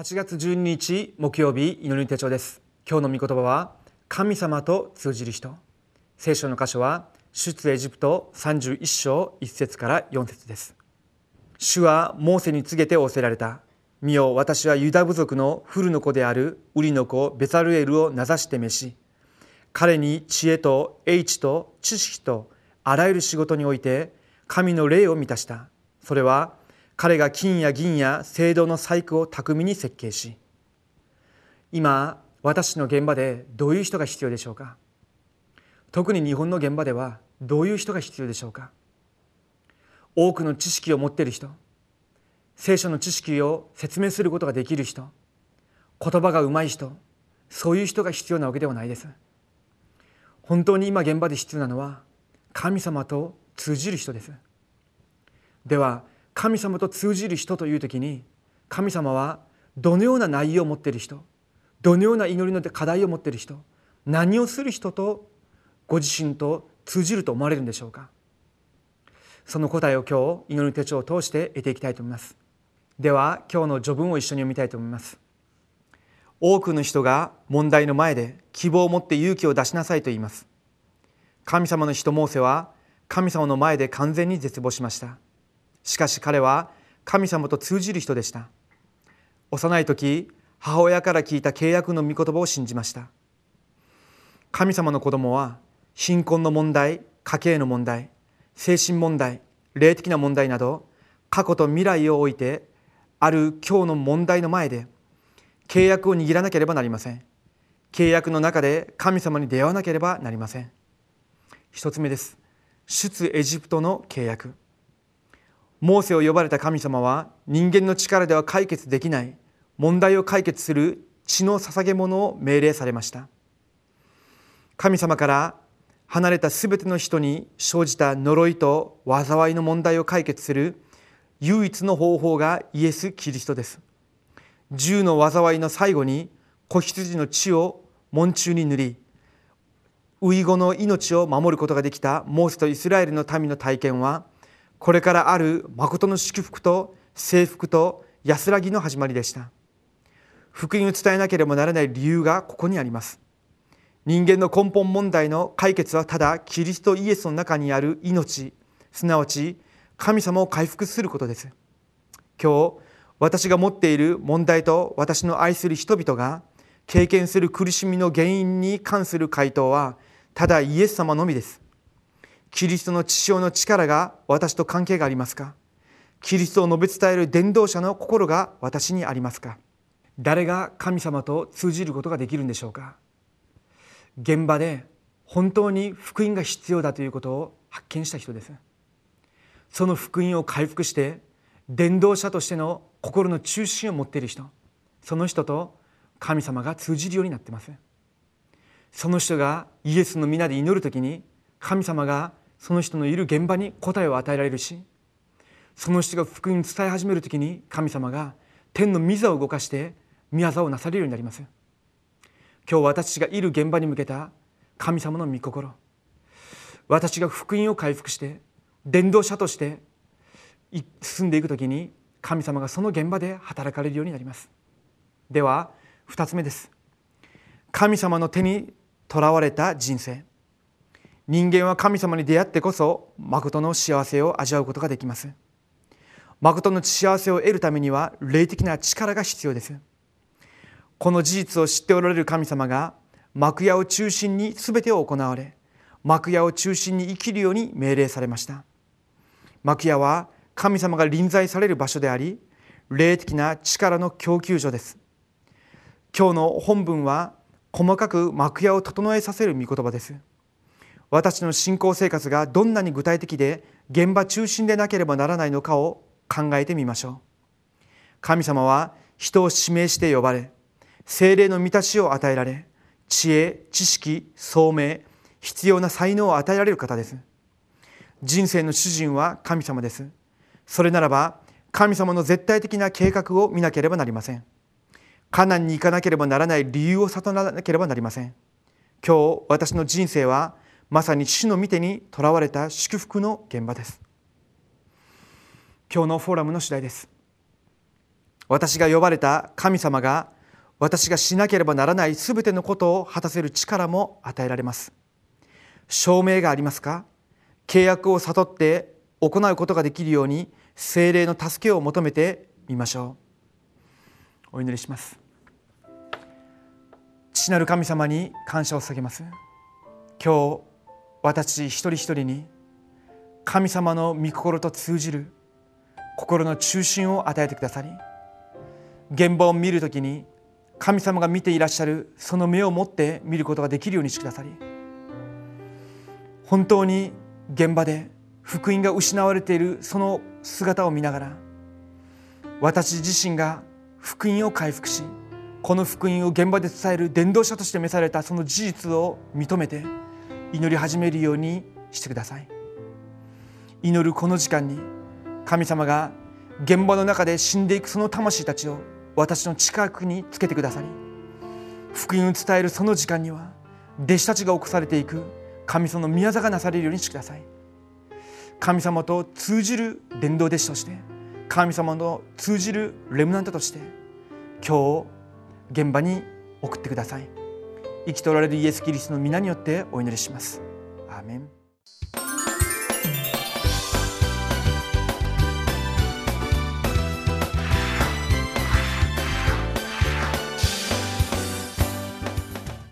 8月12日木曜日祈り手帳です。今日の御言葉は神様と通じる人。聖書の箇所は出エジプト31章1節から4節です。主はモーセに告げて仰せられた。見よ私はユダ部族のフルの子であるウリの子ベサルエルを名指して召し彼に知恵と英知と知識とあらゆる仕事において神の霊を満たした。それは彼が金や銀や青銅の細工を巧みに設計し今私の現場でどういう人が必要でしょうか？特に日本の現場ではどういう人が必要でしょうか？多くの知識を持っている人聖書の知識を説明することができる人言葉がうまい人そういう人が必要なわけではないです。本当に今現場で必要なのは神様と通じる人です。では神様と通じる人という時に神様はどのような内容を持っている人どのような祈りの課題を持っている人何をする人とご自身と通じると思われるんでしょうか。その答えを今日祈り手帳を通して得ていきたいと思います。では今日の序文を一緒に読みたいと思います。多くの人が問題の前で希望を持って勇気を出しなさいと言います。神様の人モーセは神様の前で完全に絶望しました。しかし彼は神様と通じる人でした。幼い時母親から聞いた契約の御言葉を信じました。神様の子供は貧困の問題家計の問題精神問題霊的な問題など過去と未来を置いてある今日の問題の前で契約を握らなければなりません。契約の中で神様に出会わなければなりません。一つ目です。出エジプトの契約。モーセを呼ばれた神様は人間の力では解決できない問題を解決する血の捧げ物を命令されました。神様から離れたすべての人に生じた呪いと災いの問題を解決する唯一の方法がイエス・キリストです。銃の災いの最後に子羊の血を門中に塗りウイゴの命を守ることができたモーセとイスラエルの民の体験はこれからある誠の祝福と征服と安らぎの始まりでした。福音を伝えなければならない理由がここにあります。人間の根本問題の解決はただキリストイエスの中にある命。すなわち神様を回復することです。今日私が持っている問題と私の愛する人々が経験する苦しみの原因に関する回答はただイエス様のみです。キリストの血潮の力が私と関係がありますか？キリストを述べ伝える伝道者の心が私にありますか？誰が神様と通じることができるんでしょうか？現場で本当に福音が必要だということを発見した人です。その福音を回復して伝道者としての心の中心を持っている人。その人と神様が通じるようになってます。その人がイエスの皆で祈る時に神様がその人のいる現場に答えを与えられるしその人が福音を伝え始める時に神様が天の御座を動かして御業をなされるようになります。今日私がいる現場に向けた神様の御心。私が福音を回復して伝道者として進んでいく時に神様がその現場で働かれるようになります。では2つ目です。神様の手にとらわれた人生。人間は神様に出会ってこそ誠の幸せを味わうことができます。誠の幸せを得るためには霊的な力が必要です。この事実を知っておられる神様が幕屋を中心に全てを行われ幕屋を中心に生きるように命令されました。幕屋は神様が臨在される場所であり霊的な力の供給所です。今日の本文は細かく幕屋を整えさせる御言葉です。私の信仰生活がどんなに具体的で現場中心でなければならないのかを考えてみましょう。神様は人を指名して呼ばれ精霊の満たしを与えられ知恵知識聡明必要な才能を与えられる方です。人生の主人は神様です。それならば神様の絶対的な計画を見なければなりません。カナンに行かなければならない理由を悟らなければなりません。今日私の人生はまさに主の御手にとらわれた祝福の現場です。今日のフォーラムの次第です。私が呼ばれた神様が私がしなければならないすべてのことを果たせる力も与えられます。証明がありますか？契約を悟って行うことができるように精霊の助けを求めてみましょう。お祈りします。父なる神様に感謝を捧げます。今日私一人一人に神様の御心と通じる心の中心を与えてくださり現場を見るときに神様が見ていらっしゃるその目を持って見ることができるようにしてくださり本当に現場で福音が失われているその姿を見ながら私自身が福音を回復しこの福音を現場で伝える伝道者として召されたその事実を認めて祈り始めるようにしてください。祈るこの時間に神様が現場の中で死んでいくその魂たちを私の近くにつけてくださり福音を伝えるその時間には弟子たちが起こされていく神様の宮座がなされるようにしてください。神様と通じる伝道弟子として神様の通じるレムナントとして今日現場に送ってください。生きておられるイエス・キリストの皆によってお祈りします。アーメン。